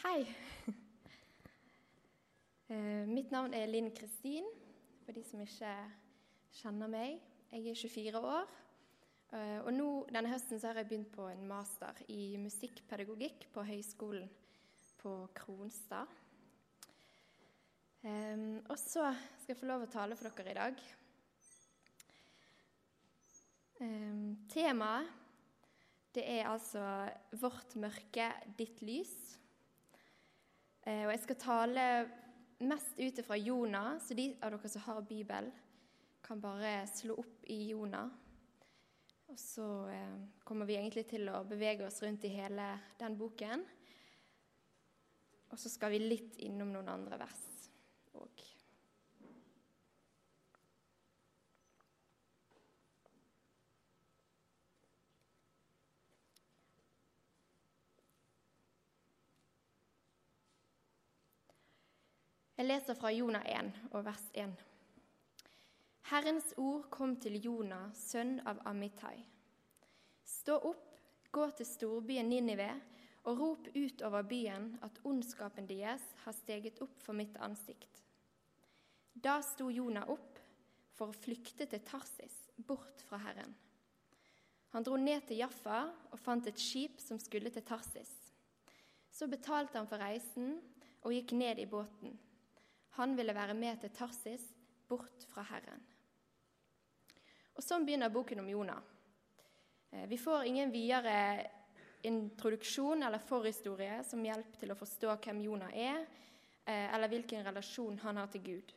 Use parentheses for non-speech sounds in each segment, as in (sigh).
Hei. (laughs) Eh, mitt navn er Linn Kristin, for de som ikke kjenner meg. Jeg er 24 år, eh, og nå denne høsten har jeg begynt på en master i musikkpedagogikk på Høgskolen på Kronstad. Um, og så skal jeg få lov å tale for dere i dag. Temaet det er altså 'Vårt mørke, ditt lys'. Uh, og jeg skal tale mest ut fra Jonah, så de av dere som har Bibel, kan bare slå opp i Jonah. Og så eh, kommer vi egentlig til å bevege oss rundt i hele den boken. Og så skal vi litt innom noen andre vers òg. Jeg leser fra Jonah 1 og vers 1. Herrens ord kom til Jonah, sønn av Amittai. Stå opp, gå til storbyen Ninive og rop ut over byen at ondskapen deres har steget opp for mitt ansikt. Da sto Jonah opp for å flykte til Tarsis, bort fra Herren. Han dro ned til Jaffa og fant et skip som skulle til Tarsis. Så betalte han for reisen og gikk ned i båten. Han ville være med til Tarsis, bort fra Herren. Og Sånn begynner boken om Jonah. Eh, vi får ingen videre introduksjon eller forhistorie som hjelp til å forstå hvem Jonah er, eh, eller hvilken relasjon han har til Gud.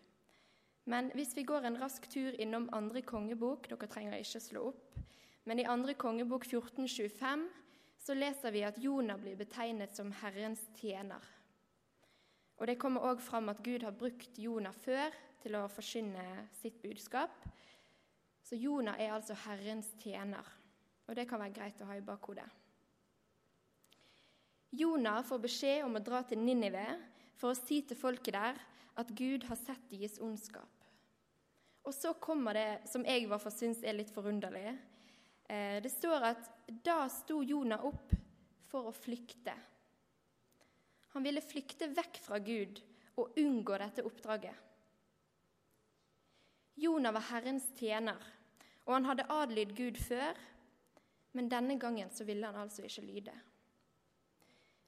Men hvis vi går en rask tur innom andre kongebok Dere trenger ikke slå opp. Men i andre kongebok 1425 så leser vi at Jonah blir betegnet som Herrens tjener. Og Det kommer òg fram at Gud har brukt Jonah før til å forkynne sitt budskap. Så Jonah er altså Herrens tjener, og det kan være greit å ha i bakhodet. Jonah får beskjed om å dra til Ninive for å si til folket der at Gud har sett deres ondskap. Og så kommer det som jeg i hvert fall syns er litt forunderlig. Eh, det står at da sto Jonah opp for å flykte han ville flykte vekk fra Gud og unngå dette oppdraget. Jonah var Herrens tjener, og han hadde adlydd Gud før, men denne gangen så ville han altså ikke lyde.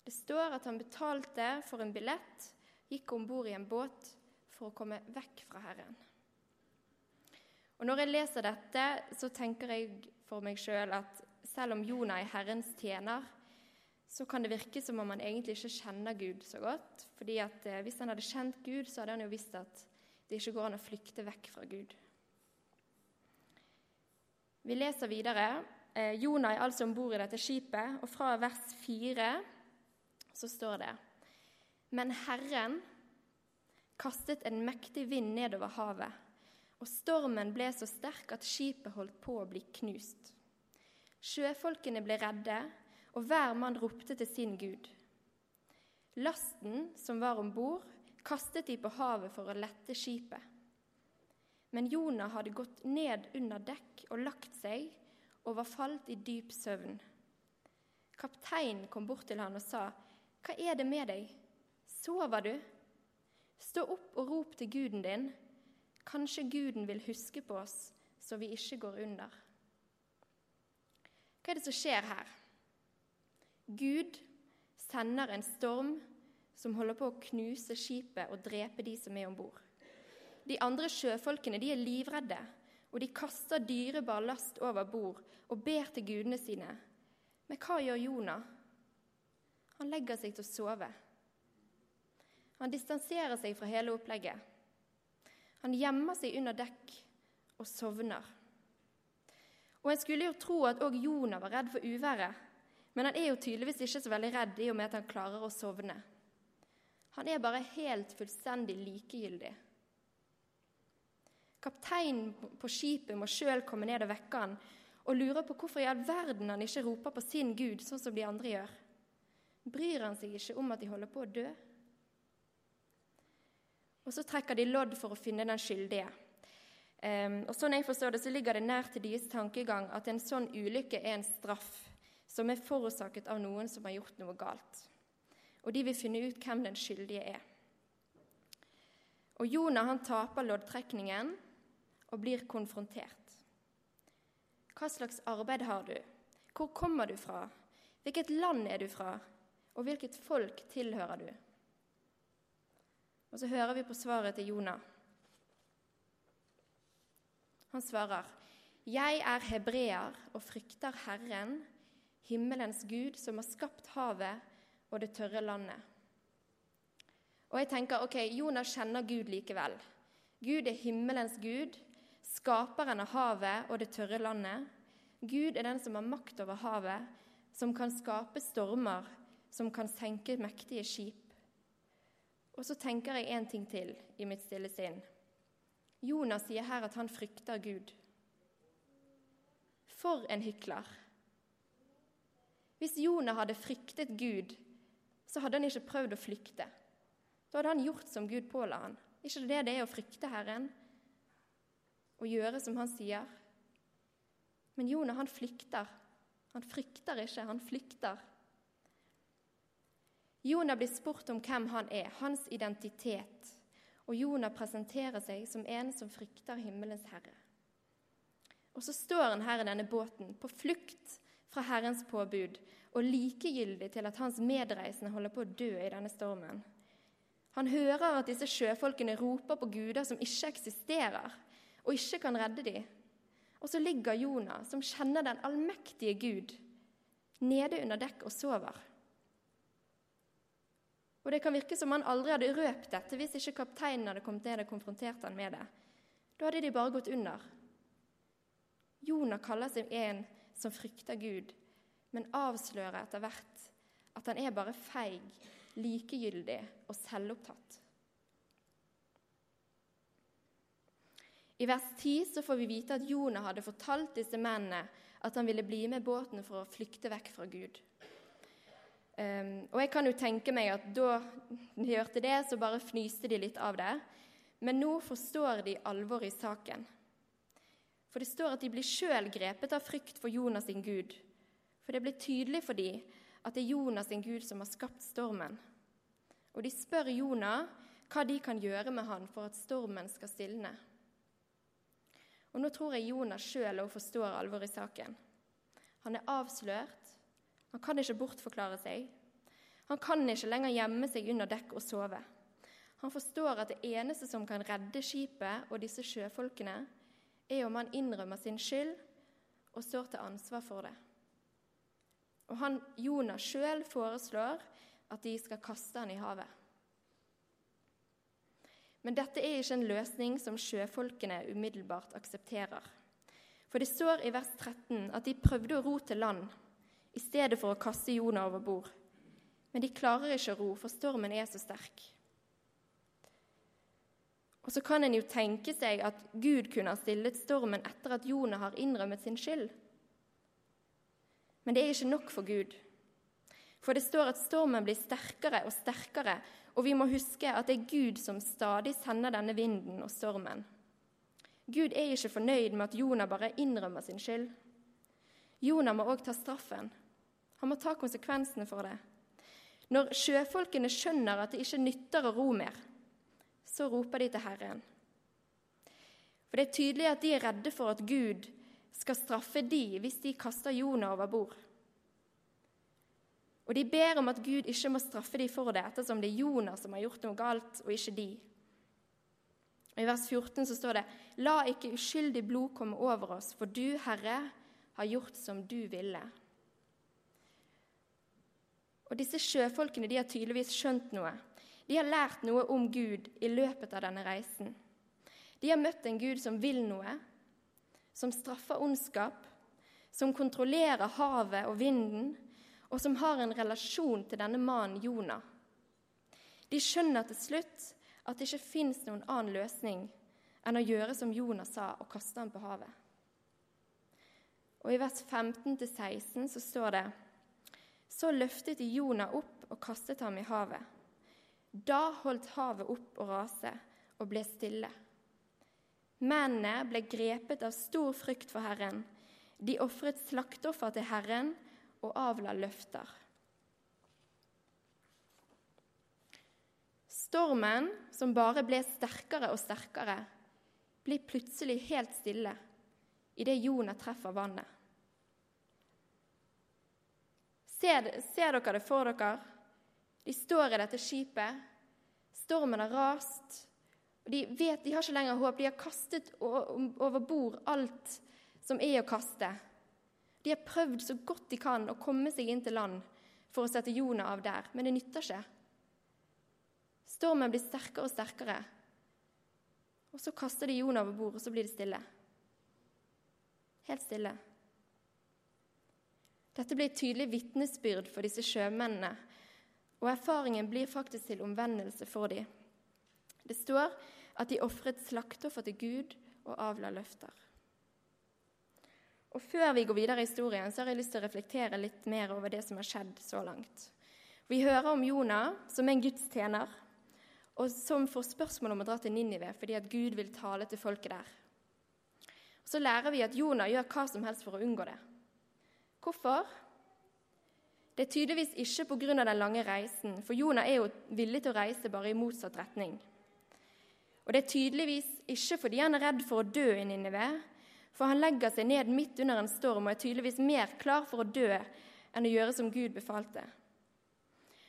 Det står at han betalte for en billett, gikk om bord i en båt for å komme vekk fra Herren. Og Når jeg leser dette, så tenker jeg for meg sjøl at selv om Jonah er Herrens tjener, så kan det virke som om han egentlig ikke kjenner Gud så godt. fordi at eh, Hvis han hadde kjent Gud, så hadde han jo visst at det ikke går an å flykte vekk fra Gud. Vi leser videre. Eh, Jonah er altså om bord i dette skipet, og fra vers 4 så står det Men Herren kastet en mektig vind nedover havet, og stormen ble så sterk at skipet holdt på å bli knust. Sjøfolkene ble redde, og hver mann ropte til sin gud. Lasten som var om bord, kastet de på havet for å lette skipet. Men Jonah hadde gått ned under dekk og lagt seg og var falt i dyp søvn. Kapteinen kom bort til han og sa, 'Hva er det med deg? Sover du?' 'Stå opp og rop til guden din. Kanskje Guden vil huske på oss, så vi ikke går under.' Hva er det som skjer her? Gud sender en storm som holder på å knuse skipet og drepe de som er om bord. De andre sjøfolkene de er livredde, og de kaster dyrebar last over bord og ber til gudene sine. Men hva gjør Jonah? Han legger seg til å sove. Han distanserer seg fra hele opplegget. Han gjemmer seg under dekk og sovner. Og En skulle jo tro at òg Jonah var redd for uværet, men han er jo tydeligvis ikke så veldig redd i og med at han klarer å sovne. Han er bare helt fullstendig likegyldig. Kapteinen på skipet må sjøl komme ned og vekke han, og lurer på hvorfor i all verden han ikke roper på sin Gud, sånn som de andre gjør. Bryr han seg ikke om at de holder på å dø? Og så trekker de lodd for å finne den skyldige. Um, og sånn jeg forstår det, så ligger det nær til deres tankegang at en sånn ulykke er en straff som er forårsaket av noen som har gjort noe galt. og de vil finne ut hvem den skyldige er. Og Jonah han taper loddtrekningen og blir konfrontert. Hva slags arbeid har du? Hvor kommer du fra? Hvilket land er du fra? Og hvilket folk tilhører du? Og så hører vi på svaret til Jonah. Han svarer, 'Jeg er hebreer og frykter Herren, himmelens Gud, som har skapt havet og det tørre landet.' Og jeg tenker, ok, Jonas kjenner Gud likevel. Gud er himmelens Gud, skaperen av havet og det tørre landet. Gud er den som har makt over havet, som kan skape stormer, som kan senke mektige skip. Og så tenker jeg en ting til i mitt stille sinn. Jonas sier her at han frykter Gud. For en hykler! Hvis Jonah hadde fryktet Gud, så hadde han ikke prøvd å flykte. Da hadde han gjort som Gud påla han. Ikke det det er å frykte Herren? Å gjøre som han sier? Men Jonah, han flykter. Han frykter ikke, han flykter. Jonah blir spurt om hvem han er, hans identitet, og Jonah presenterer seg som en som frykter himmelens herre. Og så står han her i denne båten, på flukt fra Herrens påbud, og likegyldig til at hans medreisende holder på å dø i denne stormen. Han hører at disse sjøfolkene roper på guder som ikke eksisterer, og ikke kan redde dem. Og så ligger Jonah, som kjenner den allmektige Gud, nede under dekk og sover. Og Det kan virke som han aldri hadde røpt dette hvis ikke kapteinen hadde kommet ned og konfrontert han med det. Da hadde de bare gått under. Jonah kaller seg en som frykter Gud, men avslører etter hvert at han er bare feig likegyldig og selvopptatt. I vers 10 så får vi vite at Jonah hadde fortalt disse mennene at han ville bli med båten for å flykte vekk fra Gud. Um, og jeg kan jo tenke meg at da de hørte det, så bare fnyste de litt av det. Men nå forstår de alvoret i saken. For det står at de blir sjøl grepet av frykt for Jonas sin Gud. For det blir tydelig for dem at det er Jonas sin Gud som har skapt stormen. Og de spør Jonah hva de kan gjøre med han for at stormen skal stilne. Og Nå tror jeg Jonas sjøl òg forstår alvoret i saken. Han er avslørt. Han kan ikke bortforklare seg. Han kan ikke lenger gjemme seg under dekk og sove. Han forstår at det eneste som kan redde skipet og disse sjøfolkene, er om han innrømmer sin skyld og står til ansvar for det. Og han, Jonas sjøl foreslår at de skal kaste han i havet. Men dette er ikke en løsning som sjøfolkene umiddelbart aksepterer. For det står i vers 13 at de prøvde å ro til land i stedet for å kaste Jonah over bord. Men de klarer ikke å ro, for stormen er så sterk. Og så kan en jo tenke seg at Gud kunne ha stillet stormen etter at Jonah har innrømmet sin skyld. Men det er ikke nok for Gud. For det står at stormen blir sterkere og sterkere, og vi må huske at det er Gud som stadig sender denne vinden og stormen. Gud er ikke fornøyd med at Jonah bare innrømmer sin skyld. Jonah må òg ta straffen. Han må ta konsekvensene for det. Når sjøfolkene skjønner at det ikke nytter å ro mer, så roper de til Herren. For det er tydelig at de er redde for at Gud skal straffe de hvis de kaster Jonah over bord. Og de ber om at Gud ikke må straffe de for det, ettersom det er Jonah som har gjort noe galt, og ikke de. Og I vers 14 så står det:" La ikke uskyldig blod komme over oss, for du, Herre, har gjort som du ville. Og Disse sjøfolkene de har tydeligvis skjønt noe. De har lært noe om Gud i løpet av denne reisen. De har møtt en Gud som vil noe, som straffer ondskap, som kontrollerer havet og vinden, og som har en relasjon til denne mannen Jonah. De skjønner til slutt at det ikke fins noen annen løsning enn å gjøre som Jonah sa, og kaste ham på havet. Og I vers 15-16 så står det Så løftet de Jonah opp og kastet ham i havet. Da holdt havet opp å rase og ble stille. Mennene ble grepet av stor frykt for Herren. De ofret slakteoffer til Herren og avla løfter. Stormen, som bare ble sterkere og sterkere, blir plutselig helt stille idet Jonah treffer vannet. Ser, ser, dere det for dere? De står i dette skipet. Stormen har rast. og De vet de har ikke lenger håp. De har kastet over bord alt som er å kaste. De har prøvd så godt de kan å komme seg inn til land for å sette Jonah av der, men det nytter ikke. Stormen blir sterkere og sterkere. Og så kaster de Jonah over bord, og så blir det stille. Helt stille. Dette blir et tydelig vitnesbyrd for disse sjømennene, og erfaringen blir faktisk til omvendelse for dem. Det står at de ofret slakteoffer til Gud og avla løfter. Og Før vi går videre i historien, så har jeg lyst til å reflektere litt mer over det som har skjedd så langt. Vi hører om Jonah som en gudstjener, og som får spørsmål om å dra til Ninive fordi at Gud vil tale til folket der. Så lærer vi at Jonah gjør hva som helst for å unngå det. Hvorfor? Det er tydeligvis ikke pga. den lange reisen, for Jonah er jo villig til å reise bare i motsatt retning. Og det er tydeligvis ikke fordi han er redd for å dø i Ninive, for han legger seg ned midt under en storm og er tydeligvis mer klar for å dø enn å gjøre som Gud befalte.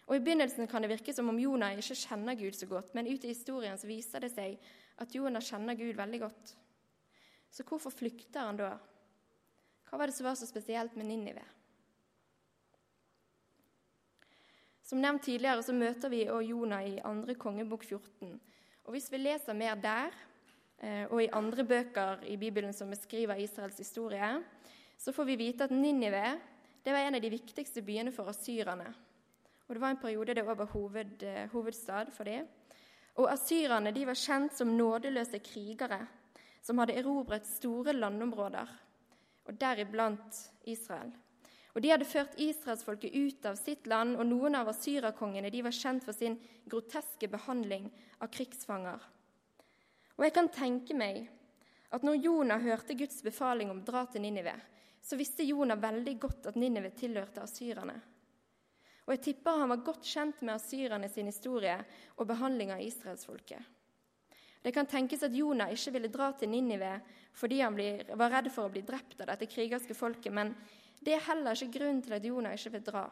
Og I begynnelsen kan det virke som om Jonah ikke kjenner Gud så godt, men ute i historien så viser det seg at Jonah kjenner Gud veldig godt. Så hvorfor flykter han da? Hva var det som var så spesielt med Ninive? Som nevnt tidligere så møter vi og Jonah i andre kongebok 14. Og Hvis vi leser mer der eh, og i andre bøker i Bibelen som beskriver Israels historie, så får vi vite at Ninive det var en av de viktigste byene for asyrerne. Og Det var en periode det var hoved, eh, hovedstad for dem. Og Asyrerne de var kjent som nådeløse krigere som hadde erobret store landområder, og deriblant Israel. Og De hadde ført israelsfolket ut av sitt land, og noen av asyrerkongene de var kjent for sin groteske behandling av krigsfanger. Og jeg kan tenke meg at når Jonah hørte Guds befaling om å dra til Ninive, så visste Jonah veldig godt at Ninive tilhørte asyrerne. Og jeg tipper han var godt kjent med asyrerne sin historie og behandling av israelsfolket. Det kan tenkes at Jonah ikke ville dra til Ninive fordi han var redd for å bli drept av dette krigerske folket, men det er heller ikke grunnen til at Jonah ikke vil dra.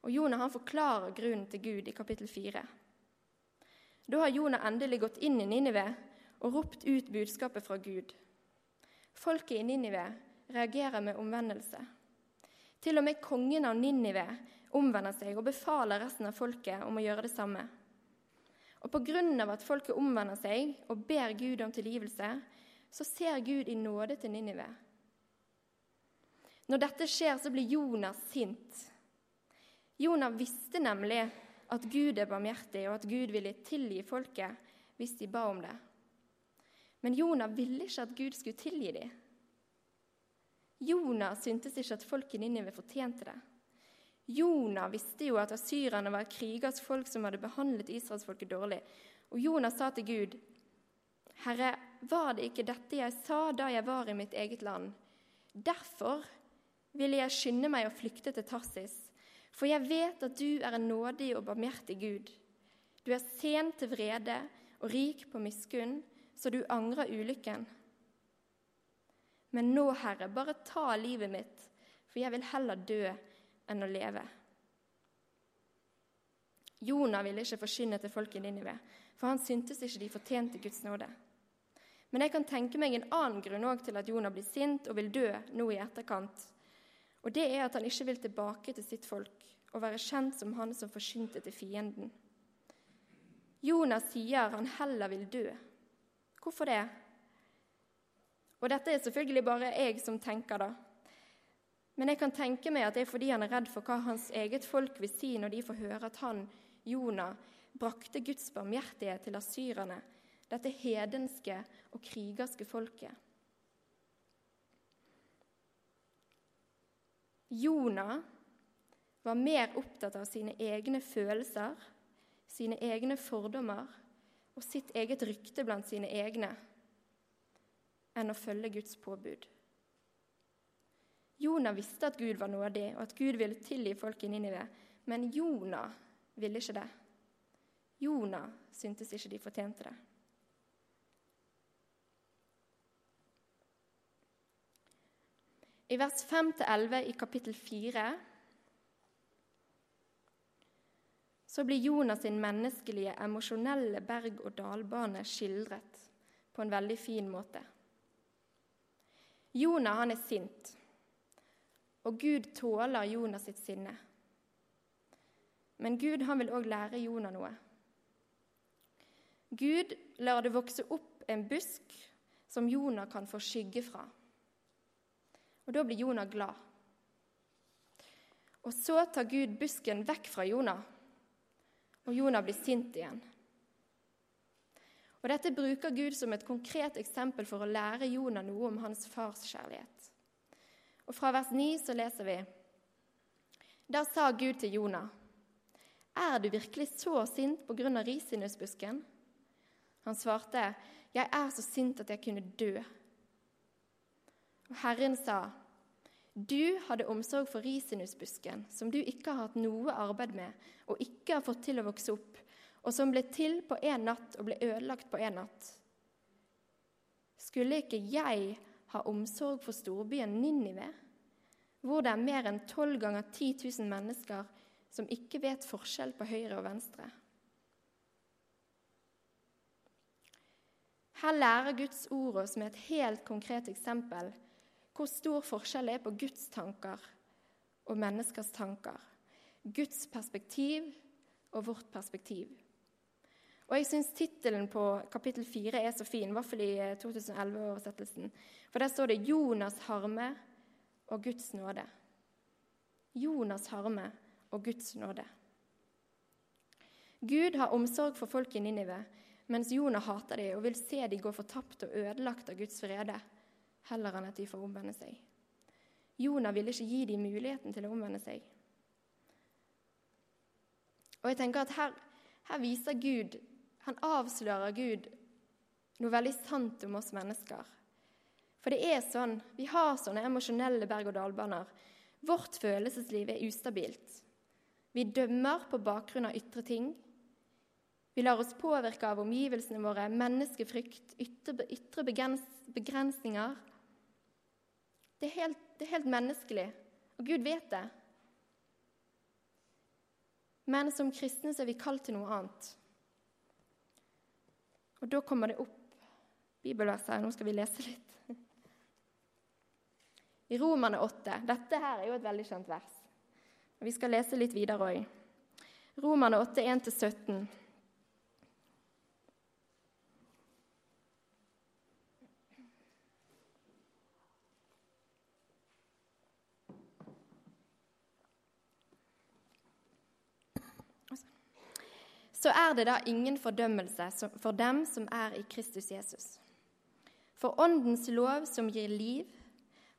Og Jonah han forklarer grunnen til Gud i kapittel 4. Da har Jonah endelig gått inn i Ninive og ropt ut budskapet fra Gud. Folket i Ninive reagerer med omvendelse. Til og med kongen av Ninive omvender seg og befaler resten av folket om å gjøre det samme. Og pga. at folket omvender seg og ber Gud om tilgivelse, så ser Gud i nåde til Ninive. Når dette skjer, så blir Jonas sint. Jonas visste nemlig at Gud er barmhjertig, og at Gud ville tilgi folket hvis de ba om det. Men Jonas ville ikke at Gud skulle tilgi dem. Jonas syntes ikke at folket Ninive fortjente det. Jonas visste jo at asyrerne var krigers folk som hadde behandlet israelsfolket dårlig. Og Jonas sa til Gud, 'Herre, var det ikke dette jeg sa da jeg var i mitt eget land?' 'Derfor ville jeg skynde meg å flykte til Tarsis, for jeg vet at du er en nådig og barmhjertig Gud.' 'Du er sen til vrede og rik på miskunn, så du angrer ulykken.' Men nå, Herre, bare ta livet mitt, for jeg vil heller dø enn å leve. Jonah ville ikke forkynne til folket i Ninive, for han syntes ikke de fortjente Guds nåde. Men jeg kan tenke meg en annen grunn til at Jonah blir sint og vil dø nå i etterkant. Og det er at han ikke vil tilbake til sitt folk og være kjent som han som forsynte til fienden. Jonas sier han heller vil dø. Hvorfor det? Og dette er selvfølgelig bare jeg som tenker det. Men jeg kan tenke meg at det er fordi han er redd for hva hans eget folk vil si når de får høre at han, Jonah, brakte Guds barmhjertighet til asyrerne, dette hedenske og krigerske folket. Jonah var mer opptatt av sine egne følelser, sine egne fordommer og sitt eget rykte blant sine egne enn å følge Guds påbud. Jonah visste at Gud var nådig, og at Gud ville tilgi folk i Ninive, men Jonah ville ikke det. Jonah syntes ikke de fortjente det. I vers 5-11 i kapittel 4 så blir Jonas sin menneskelige, emosjonelle berg-og-dal-bane skildret på en veldig fin måte. Jonah han er sint, og Gud tåler Jonas sitt sinne. Men Gud han vil òg lære Jonah noe. Gud lar det vokse opp en busk som Jonah kan få skygge fra. Og da blir Jonah glad. Og så tar Gud busken vekk fra Jonah, og Jonah blir sint igjen. Og Dette bruker Gud som et konkret eksempel for å lære Jonah noe om hans fars kjærlighet. Og Fra vers 9 så leser vi Da sa Gud til Jonah, er du virkelig så sint på grunn av risinusbusken? Han svarte, Jeg er så sint at jeg kunne dø. Og Herren sa, du hadde omsorg for risinusbusken, som du ikke har hatt noe arbeid med og ikke har fått til å vokse opp, og som ble til på én natt og ble ødelagt på én natt. Skulle ikke jeg ha omsorg for storbyen Ninive, hvor det er mer enn tolv ganger 10 000 mennesker som ikke vet forskjell på høyre og venstre? Her lærer Guds ord oss med et helt konkret eksempel hvor stor forskjell det er på Guds tanker og menneskers tanker. Guds perspektiv og vårt perspektiv. Og Jeg syns tittelen på kapittel 4 er så fin, i hvert fall i 2011-oversettelsen. For der står det 'Jonas' harme og Guds nåde'. Jonas' harme og Guds nåde. Gud har omsorg for folk i Ninive, mens Jonah hater dem og vil se dem gå fortapt og ødelagt av Guds frede heller enn at de får omvende seg. Jonah ville ikke gi dem muligheten til å omvende seg. Og jeg tenker at her, her viser Gud Han avslører Gud noe veldig sant om oss mennesker. For det er sånn, vi har sånne emosjonelle berg-og-dal-baner. Vårt følelsesliv er ustabilt. Vi dømmer på bakgrunn av ytre ting. Vi lar oss påvirke av omgivelsene våre, menneskefrykt, ytre, ytre begrensninger. Det er, helt, det er helt menneskelig, og Gud vet det. Men som kristne så er vi kalt til noe annet. Og da kommer det opp bibelvers her. Nå skal vi lese litt. I Romerne 8. Dette her er jo et veldig kjent vers. Vi skal lese litt videre òg. Romerne 8, 1-17. Så er det da ingen fordømmelse for dem som er i Kristus Jesus. For Åndens lov, som gir liv,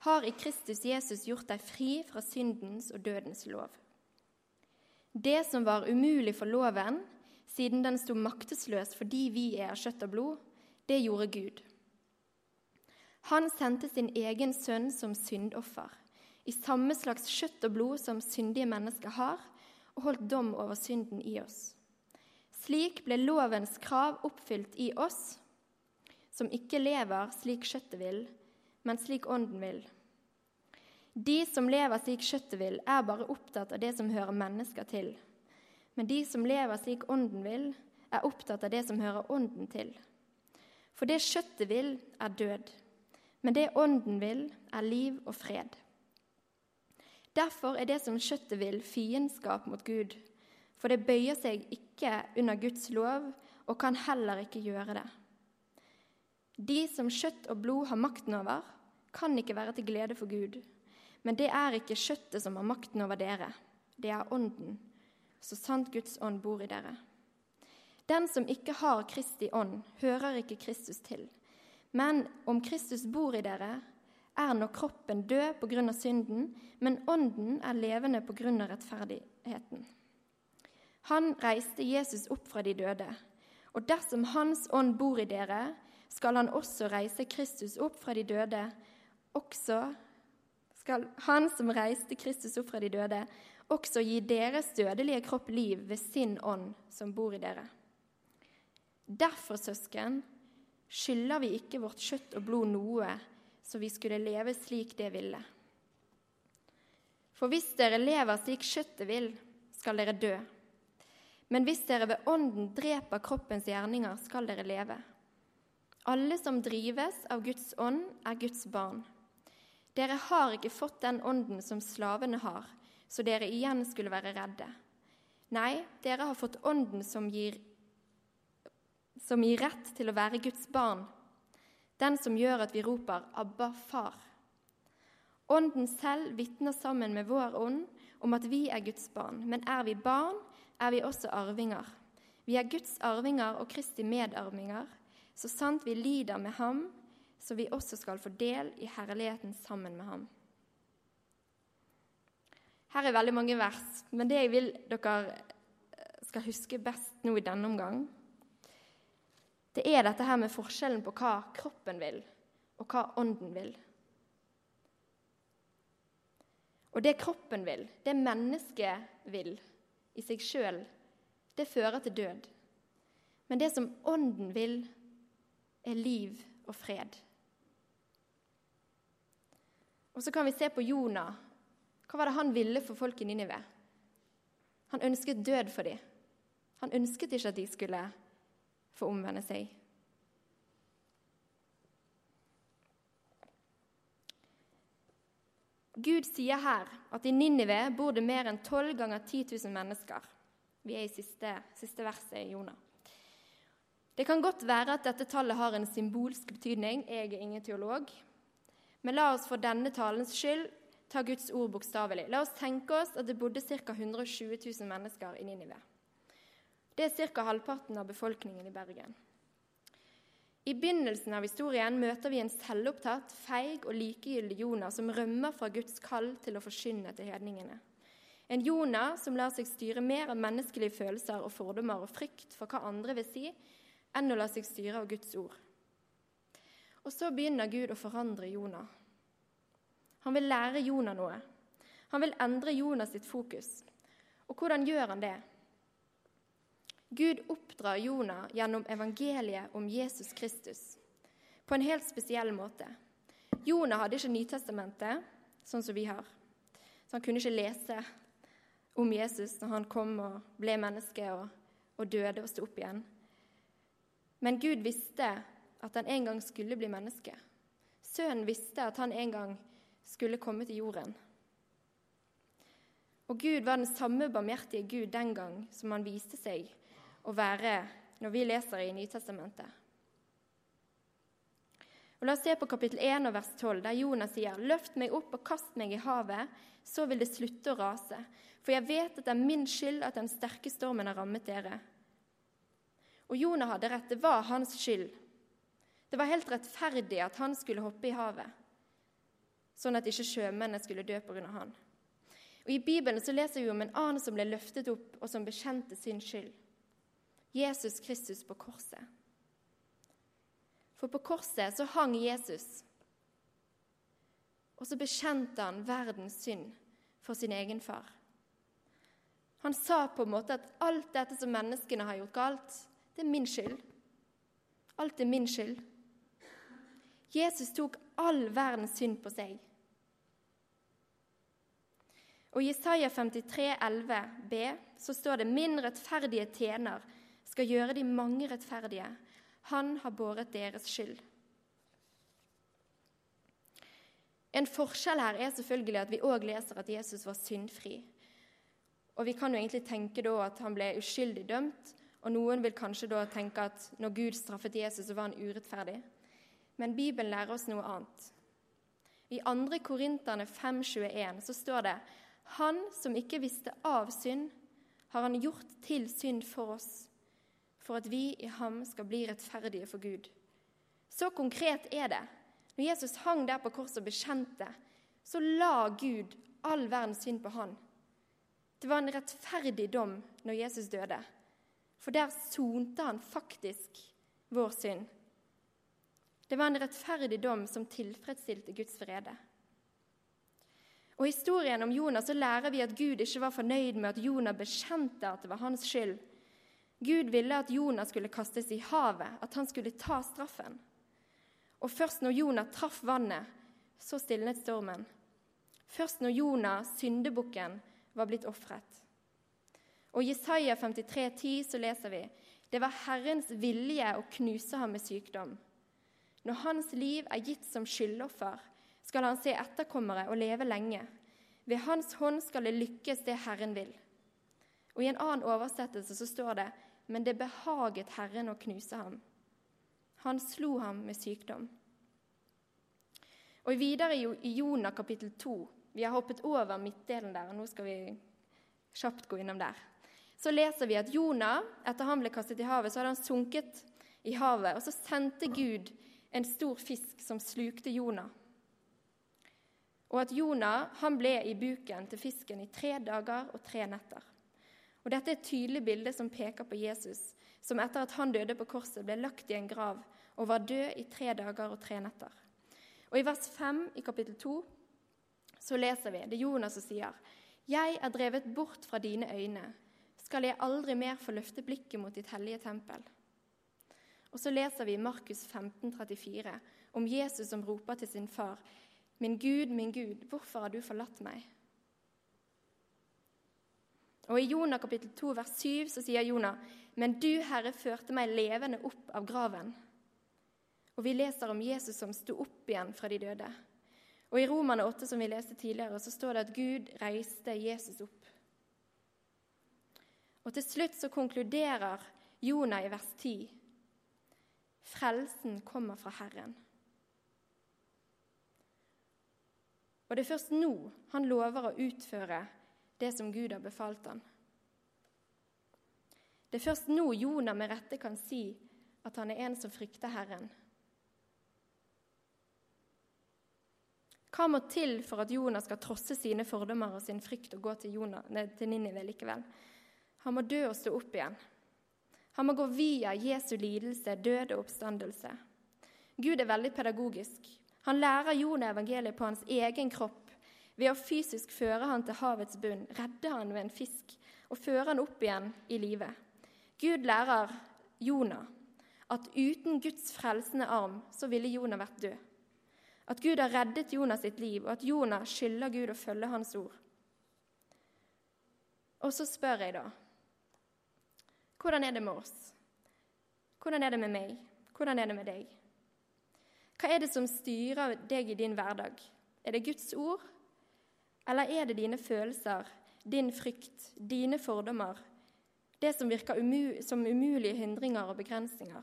har i Kristus Jesus gjort deg fri fra syndens og dødens lov. Det som var umulig for loven, siden den sto maktesløs fordi vi er av kjøtt og blod, det gjorde Gud. Han sendte sin egen sønn som syndoffer, i samme slags kjøtt og blod som syndige mennesker har, og holdt dom over synden i oss. Slik ble lovens krav oppfylt i oss, som ikke lever slik kjøttet vil, men slik ånden vil. De som lever slik kjøttet vil, er bare opptatt av det som hører mennesker til. Men de som lever slik ånden vil, er opptatt av det som hører ånden til. For det kjøttet vil, er død, men det ånden vil, er liv og fred. Derfor er det som kjøttet vil, fiendskap mot Gud for det bøyer seg ikke under Guds lov og kan heller ikke gjøre det. De som kjøtt og blod har makten over, kan ikke være til glede for Gud. Men det er ikke kjøttet som har makten over dere, det er Ånden, så sant Guds ånd bor i dere. Den som ikke har Kristi ånd, hører ikke Kristus til. Men om Kristus bor i dere, er nå kroppen død av synden, men ånden er levende av rettferdigheten. Han reiste Jesus opp fra de døde. Og dersom Hans ånd bor i dere, skal han også reise Kristus opp fra de døde, også skal Han som reiste Kristus opp fra de døde, også gi deres dødelige kropp liv ved sin ånd som bor i dere. Derfor, søsken, skylder vi ikke vårt kjøtt og blod noe, så vi skulle leve slik det ville. For hvis dere lever slik kjøttet vil, skal dere dø. Men hvis dere ved Ånden dreper kroppens gjerninger, skal dere leve. Alle som drives av Guds ånd, er Guds barn. Dere har ikke fått den ånden som slavene har, så dere igjen skulle være redde. Nei, dere har fått ånden som gir, som gir rett til å være Guds barn, den som gjør at vi roper 'Abba, far'. Ånden selv vitner sammen med vår ånd om at vi er Guds barn. Men er vi barn, er vi også arvinger. Vi er Guds arvinger og Kristi medarvinger, så sant vi lider med ham, så vi også skal få del i herligheten sammen med ham. Her er veldig mange vers, men det jeg vil dere skal huske best nå i denne omgang, det er dette her med forskjellen på hva kroppen vil, og hva ånden vil. Og det kroppen vil, det mennesket vil i seg sjøl, det fører til død. Men det som ånden vil, er liv og fred. Og så kan vi se på Jonah. Hva var det han ville for folk i Ninive? Han ønsket død for dem. Han ønsket ikke at de skulle få omvende seg. Gud sier her at i Ninive bor det mer enn 12 ganger 10 000 mennesker. Vi er i siste, siste verset i Jonah. Det kan godt være at dette tallet har en symbolsk betydning. Jeg er ingen teolog. Men la oss for denne talens skyld ta Guds ord bokstavelig. La oss tenke oss at det bodde ca. 120 000 mennesker i Ninive. Det er ca. halvparten av befolkningen i Bergen. I begynnelsen av historien møter vi en selvopptatt, feig og likegyldig Jonah som rømmer fra Guds kall til å forkynne til hedningene. En Jonah som lar seg styre mer av menneskelige følelser og fordommer og frykt for hva andre vil si, enn å la seg styre av Guds ord. Og så begynner Gud å forandre Jonah. Han vil lære Jonah noe. Han vil endre Jonas sitt fokus. Og hvordan gjør han det? Gud oppdrar Jonah gjennom evangeliet om Jesus Kristus på en helt spesiell måte. Jonah hadde ikke Nytestamentet, sånn som vi har. Så han kunne ikke lese om Jesus når han kom og ble menneske og, og døde og sto opp igjen. Men Gud visste at han en gang skulle bli menneske. Sønnen visste at han en gang skulle komme til jorden. Og Gud var den samme barmhjertige Gud den gang som han viste seg å være når vi leser i Nytestamentet. Og La oss se på kapittel 1 og vers 12, der Jonas sier.: Løft meg opp og kast meg i havet, så vil det slutte å rase. For jeg vet at det er min skyld at den sterke stormen har rammet dere. Og Jonah hadde rett. Det var hans skyld. Det var helt rettferdig at han skulle hoppe i havet, sånn at ikke sjømennene skulle dø pga. han. Og I Bibelen så leser vi om en annen som ble løftet opp, og som bekjente sin skyld. Jesus Kristus på korset. For på korset så hang Jesus, og så bekjente han verdens synd for sin egen far. Han sa på en måte at alt dette som menneskene har gjort galt, det er min skyld. Alt er min skyld. Jesus tok all verdens synd på seg. Og I Jesaja 53, 11b så står det:" Min rettferdige tjener skal gjøre de mange rettferdige. Han har båret deres skyld. En forskjell her er selvfølgelig at vi òg leser at Jesus var syndfri. Og Vi kan jo egentlig tenke da at han ble uskyldig dømt, og noen vil kanskje da tenke at når Gud straffet Jesus, så var han urettferdig. Men Bibelen lærer oss noe annet. I 2. Korinterne 5,21 så står det Han som ikke visste av synd, har han gjort til synd for oss, for at vi i ham skal bli rettferdige for Gud. Så konkret er det. Når Jesus hang der på korset og bekjente, så la Gud all verdens synd på han. Det var en rettferdig dom når Jesus døde, for der sonte han faktisk vår synd. Det var en rettferdig dom som tilfredsstilte Guds frede. Og I historien om Jonah så lærer vi at Gud ikke var fornøyd med at Jonah bekjente at det var hans skyld. Gud ville at Jonah skulle kastes i havet, at han skulle ta straffen. Og først når Jonah traff vannet, så stilnet stormen. Først når Jonah, syndebukken, var blitt ofret. Og Jesaja 53, 10, så leser vi det var Herrens vilje å knuse ham med sykdom. Når hans liv er gitt som skyldoffer, skal han se etterkommere og leve lenge. Ved hans hånd skal det lykkes det Herren vil. Og I en annen oversettelse så står det men det behaget Herren å knuse ham. Han slo ham med sykdom. Og Videre i Jonah kapittel 2 Vi har hoppet over midtdelen der, og nå skal vi kjapt gå innom der. Så leser vi at Jonah, etter han ble kastet i havet, så hadde han sunket i havet. Og så sendte Gud en stor fisk som slukte Jonah. Og at Jonah han ble i buken til fisken i tre dager og tre netter. Og Dette er et tydelig bilde som peker på Jesus, som etter at han døde på korset, ble lagt i en grav og var død i tre dager og tre netter. Og I vers 5 i kapittel 2 så leser vi, det Jonas som sier, 'Jeg er drevet bort fra dine øyne. Skal jeg aldri mer få løfte blikket mot ditt hellige tempel?' Og så leser vi Markus 15, 34, om Jesus som roper til sin far, 'Min Gud, min Gud, hvorfor har du forlatt meg?' Og I Jonah kapittel 2 vers 7 så sier Jonah, 'Men du, Herre, førte meg levende opp av graven.' Og Vi leser om Jesus som sto opp igjen fra de døde. Og I Romane 8, som vi leste tidligere, så står det at Gud reiste Jesus opp. Og Til slutt så konkluderer Jonah i vers 10.: Frelsen kommer fra Herren. Og det er først nå han lover å utføre det som Gud har befalt ham. Det er først nå Jonah med rette kan si at han er en som frykter Herren. Hva må til for at Jonah skal trosse sine fordommer og sin frykt og gå til, til Ninive likevel? Han må dø og stå opp igjen. Han må gå via Jesu lidelse, død og oppstandelse. Gud er veldig pedagogisk. Han lærer Jonah evangeliet på hans egen kropp ved å fysisk føre han til havets bunn, redde han ved en fisk og føre han opp igjen i live. Gud lærer Jonah at uten Guds frelsende arm så ville Jonah vært død. At Gud har reddet Jonah sitt liv, og at Jonah skylder Gud å følge hans ord. Og så spør jeg, da Hvordan er det med oss? Hvordan er det med meg? Hvordan er det med deg? Hva er det som styrer deg i din hverdag? Er det Guds ord, eller er det dine følelser, din frykt, dine fordommer, det som virker umu som umulige hindringer og begrensninger?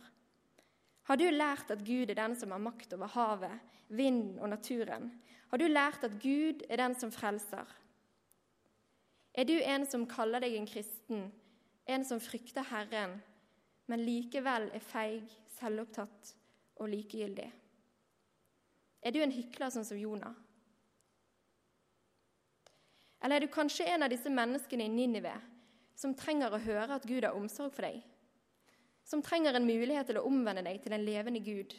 Har du lært at Gud er den som har makt over havet, vinden og naturen? Har du lært at Gud er den som frelser? Er du en som kaller deg en kristen, en som frykter Herren, men likevel er feig, selvopptatt og likegyldig? Er du en hykler sånn som Jonah? Eller er du kanskje en av disse menneskene i Ninive som trenger å høre at Gud har omsorg for deg? Som trenger en mulighet til å omvende deg til en levende Gud?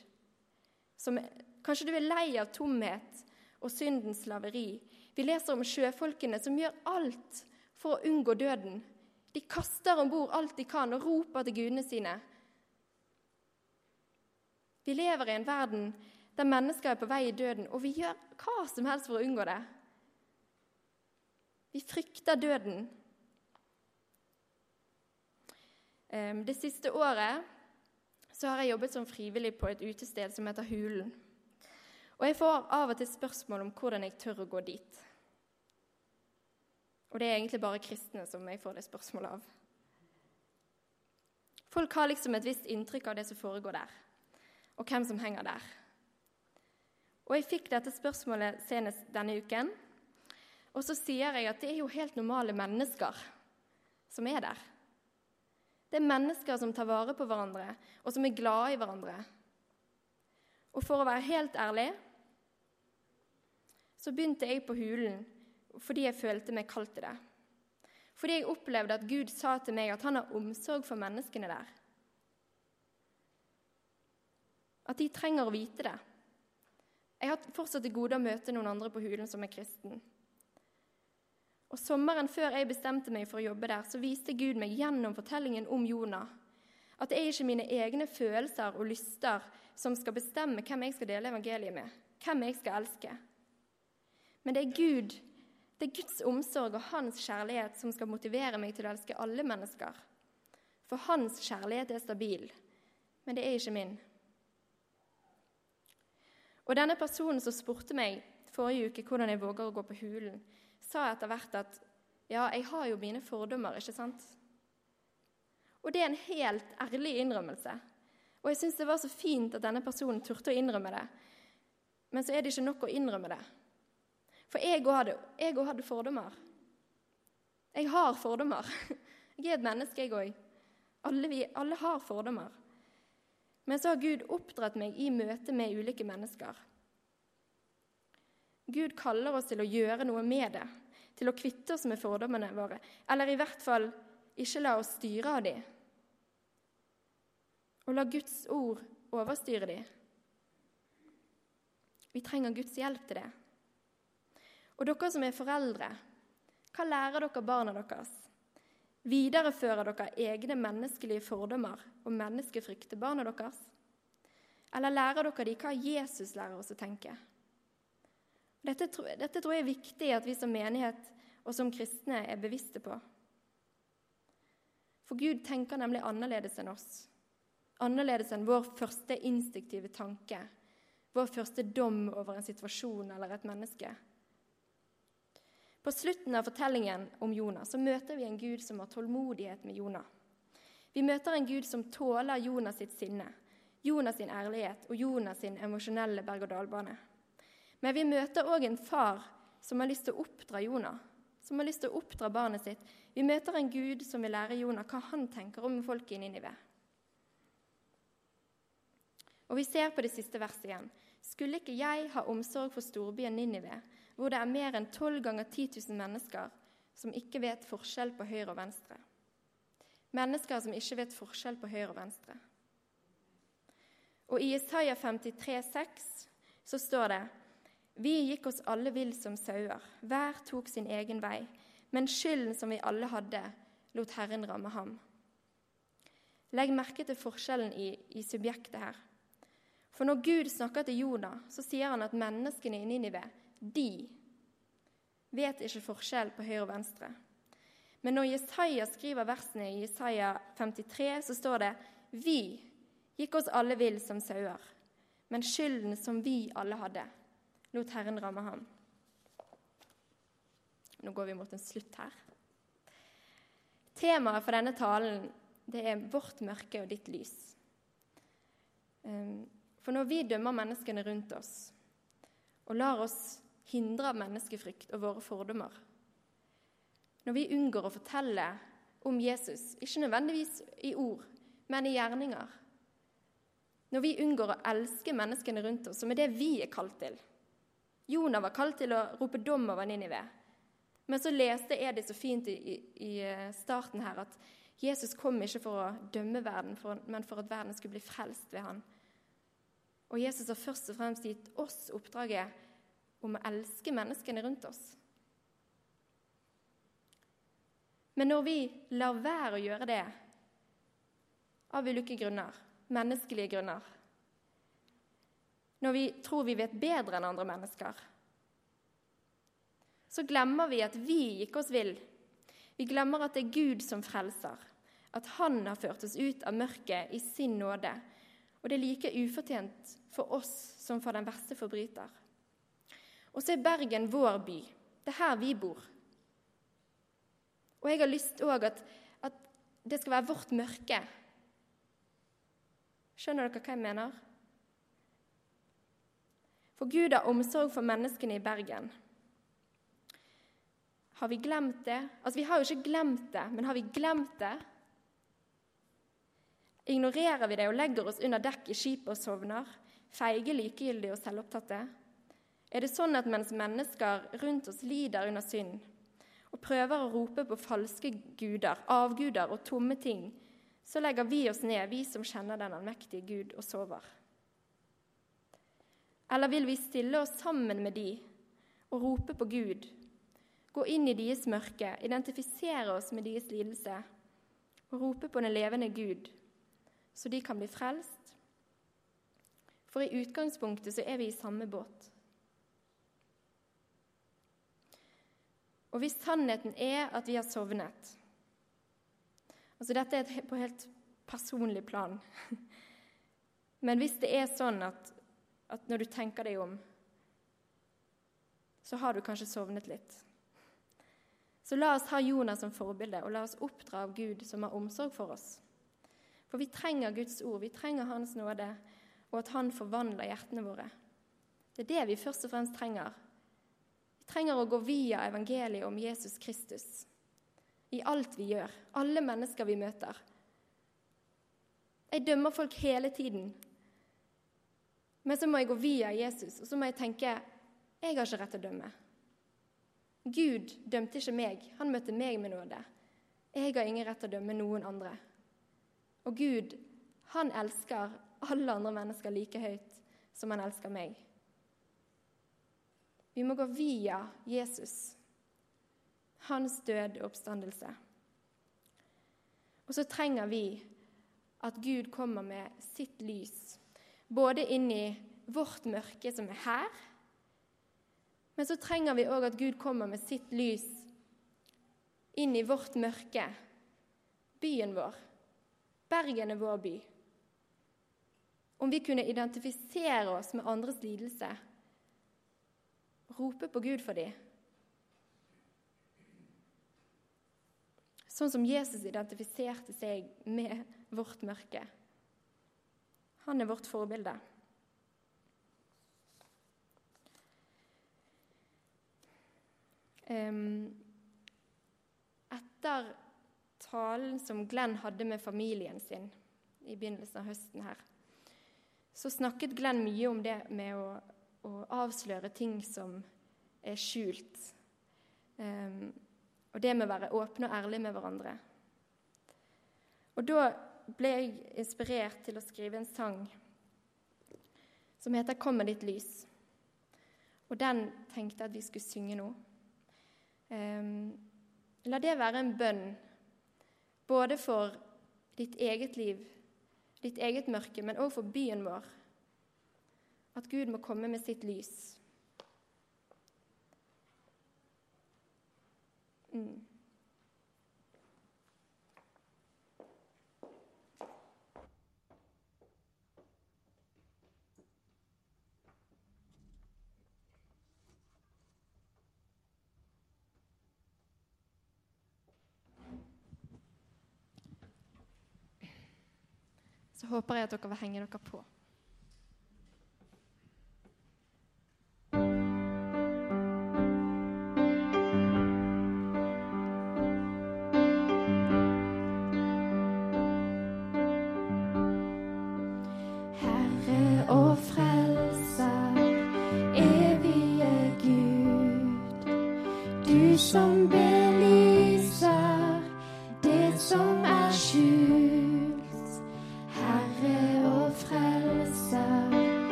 Som, kanskje du er lei av tomhet og syndens slaveri? Vi leser om sjøfolkene som gjør alt for å unngå døden. De kaster om bord alt de kan og roper til gudene sine. Vi lever i en verden der mennesker er på vei i døden, og vi gjør hva som helst for å unngå det. Vi frykter døden. Det siste året har jeg jobbet som frivillig på et utested som heter Hulen. Og jeg får av og til spørsmål om hvordan jeg tør å gå dit. Og det er egentlig bare kristne som jeg får det spørsmålet av. Folk har liksom et visst inntrykk av det som foregår der, og hvem som henger der. Og jeg fikk dette spørsmålet senest denne uken og så sier jeg at det er jo helt normale mennesker som er der. Det er mennesker som tar vare på hverandre, og som er glade i hverandre. Og for å være helt ærlig så begynte jeg på Hulen fordi jeg følte meg kalt til det. Fordi jeg opplevde at Gud sa til meg at han har omsorg for menneskene der. At de trenger å vite det. Jeg har fortsatt til gode å møte noen andre på Hulen som er kristen. Og Sommeren før jeg bestemte meg for å jobbe der, så viste Gud meg gjennom fortellingen om Jonah at det er ikke mine egne følelser og lyster som skal bestemme hvem jeg skal dele evangeliet med, hvem jeg skal elske. Men det er Gud, det er Guds omsorg og hans kjærlighet som skal motivere meg til å elske alle mennesker. For hans kjærlighet er stabil, men det er ikke min. Og denne personen som spurte meg forrige uke hvordan jeg våger å gå på hulen, sa etter hvert at ja, jeg har jo mine fordommer, ikke sant? Og det er en helt ærlig innrømmelse. Og jeg syns det var så fint at denne personen turte å innrømme det. Men så er det ikke nok å innrømme det. For jeg òg hadde, hadde, fordommer. Jeg har fordommer. (laughs) Jeg er et menneske, jeg òg. Alle, alle har fordommer. Men så har Gud oppdratt meg i møte med ulike mennesker. Gud kaller oss til å gjøre noe med det, til å kvitte oss med fordommene våre, eller i hvert fall ikke la oss styre av dem. Og la Guds ord overstyre dem. Vi trenger Guds hjelp til det. Og dere som er foreldre, hva lærer dere barna deres? Viderefører dere egne menneskelige fordommer og menneskefrykt til barna deres? Eller lærer dere de hva Jesus lærer oss å tenke? Dette, dette tror jeg er viktig at vi som menighet og som kristne er bevisste på. For Gud tenker nemlig annerledes enn oss. Annerledes enn vår første instinktive tanke, vår første dom over en situasjon eller et menneske. På slutten av fortellingen om Jonah så møter vi en Gud som har tålmodighet med Jonah. Vi møter en Gud som tåler Jonas sitt sinne, Jonas sin ærlighet og Jonas sin emosjonelle berg-og-dal-bane. Men vi møter òg en far som har lyst til å oppdra Jonah, som har lyst til å oppdra barnet sitt. Vi møter en Gud som vil lære Jonah hva han tenker om folket i Ninive. Og vi ser på det siste verset igjen. Skulle ikke jeg ha omsorg for storbyen Ninive, hvor det er mer enn tolv ganger 10 000 mennesker som ikke vet forskjell på høyre og venstre. Mennesker som ikke vet forskjell på høyre og venstre. Og i Isaiah 53, 53,6 så står det Vi gikk oss alle vill som sauer, hver tok sin egen vei, men skylden som vi alle hadde, lot Herren ramme ham. Legg merke til forskjellen i, i subjektet her. For når Gud snakker til Jonah, så sier han at menneskene i Ninive de vet ikke forskjell på høyre og venstre. Men når Jesaja skriver versene i Jesaja 53, så står det Vi gikk oss alle vill som sauer, men skylden som vi alle hadde, lot Herren ramme ham. Nå går vi mot en slutt her. Temaet for denne talen det er vårt mørke og ditt lys. Ehm, for når vi dømmer menneskene rundt oss og lar oss hindre av menneskefrykt og våre fordommer. Når vi unngår å fortelle om Jesus, ikke nødvendigvis i ord, men i gjerninger. Når vi unngår å elske menneskene rundt oss, som er det vi er kalt til. Jonah var kalt til å rope dom over Ninive. Men så leste jeg det så fint i, i, eh, starten her at Jesus kom ikke for å dømme verden, men for at verden skulle bli frelst ved han. Og Jesus har først og fremst gitt oss oppdraget om å elske menneskene rundt oss. Men når vi lar være å gjøre det av ulike grunner, menneskelige grunner Når vi tror vi vet bedre enn andre mennesker, så glemmer vi at vi gikk oss vill. Vi glemmer at det er Gud som frelser, at Han har ført oss ut av mørket i sin nåde. Og det er like ufortjent for oss som for den verste forbryter. Og så er Bergen vår by. Det er her vi bor. Og jeg har lyst òg at, at det skal være vårt mørke. Skjønner dere hva jeg mener? For Gud har omsorg for menneskene i Bergen. Har vi glemt det? Altså, Vi har jo ikke glemt det, men har vi glemt det? Ignorerer vi det og legger oss under dekk i skipet og sovner, feige, likegyldige og selvopptatte? er det sånn at mens mennesker rundt oss lider under synd og prøver å rope på falske guder, avguder og tomme ting, så legger vi oss ned, vi som kjenner den allmektige Gud, og sover. Eller vil vi stille oss sammen med de og rope på Gud, gå inn i deres mørke, identifisere oss med deres lidelse og rope på den levende Gud, så de kan bli frelst. For i utgangspunktet så er vi i samme båt. Og hvis sannheten er at vi har sovnet Altså dette er på helt personlig plan. (laughs) Men hvis det er sånn at, at når du tenker deg om, så har du kanskje sovnet litt. Så la oss ha Jonas som forbilde, og la oss oppdra av Gud som har omsorg for oss. For vi trenger Guds ord, vi trenger Hans nåde, og at Han forvandler hjertene våre. Det er det vi først og fremst trenger Vi trenger å gå via evangeliet om Jesus Kristus i alt vi gjør, alle mennesker vi møter. Jeg dømmer folk hele tiden. Men så må jeg gå via Jesus, og så må jeg tenke jeg har ikke rett til å dømme. Gud dømte ikke meg, han møtte meg med nåde. Jeg har ingen rett til å dømme noen andre. Og Gud, han elsker alle andre mennesker like høyt som han elsker meg. Vi må gå via Jesus, hans død og oppstandelse. Og så trenger vi at Gud kommer med sitt lys, både inn i vårt mørke som er her, men så trenger vi òg at Gud kommer med sitt lys inn i vårt mørke, byen vår. Bergen er vår by. Om vi kunne identifisere oss med andres lidelse, rope på Gud for dem. Sånn som Jesus identifiserte seg med vårt mørke. Han er vårt forbilde. Etter talen som Glenn hadde med familien sin i begynnelsen av høsten her, så snakket Glenn mye om det med å å avsløre ting som er skjult. Um, og det med å være åpne og ærlige med hverandre. Og da ble jeg inspirert til å skrive en sang som heter 'Kom med ditt lys'. Og den tenkte jeg at vi skulle synge nå. Um, la det være en bønn både for ditt eget liv, ditt eget mørke, men òg for byen vår at Gud må komme med sitt lys. Mm. Så håper jeg at dere vil henge dere på. Herre og gi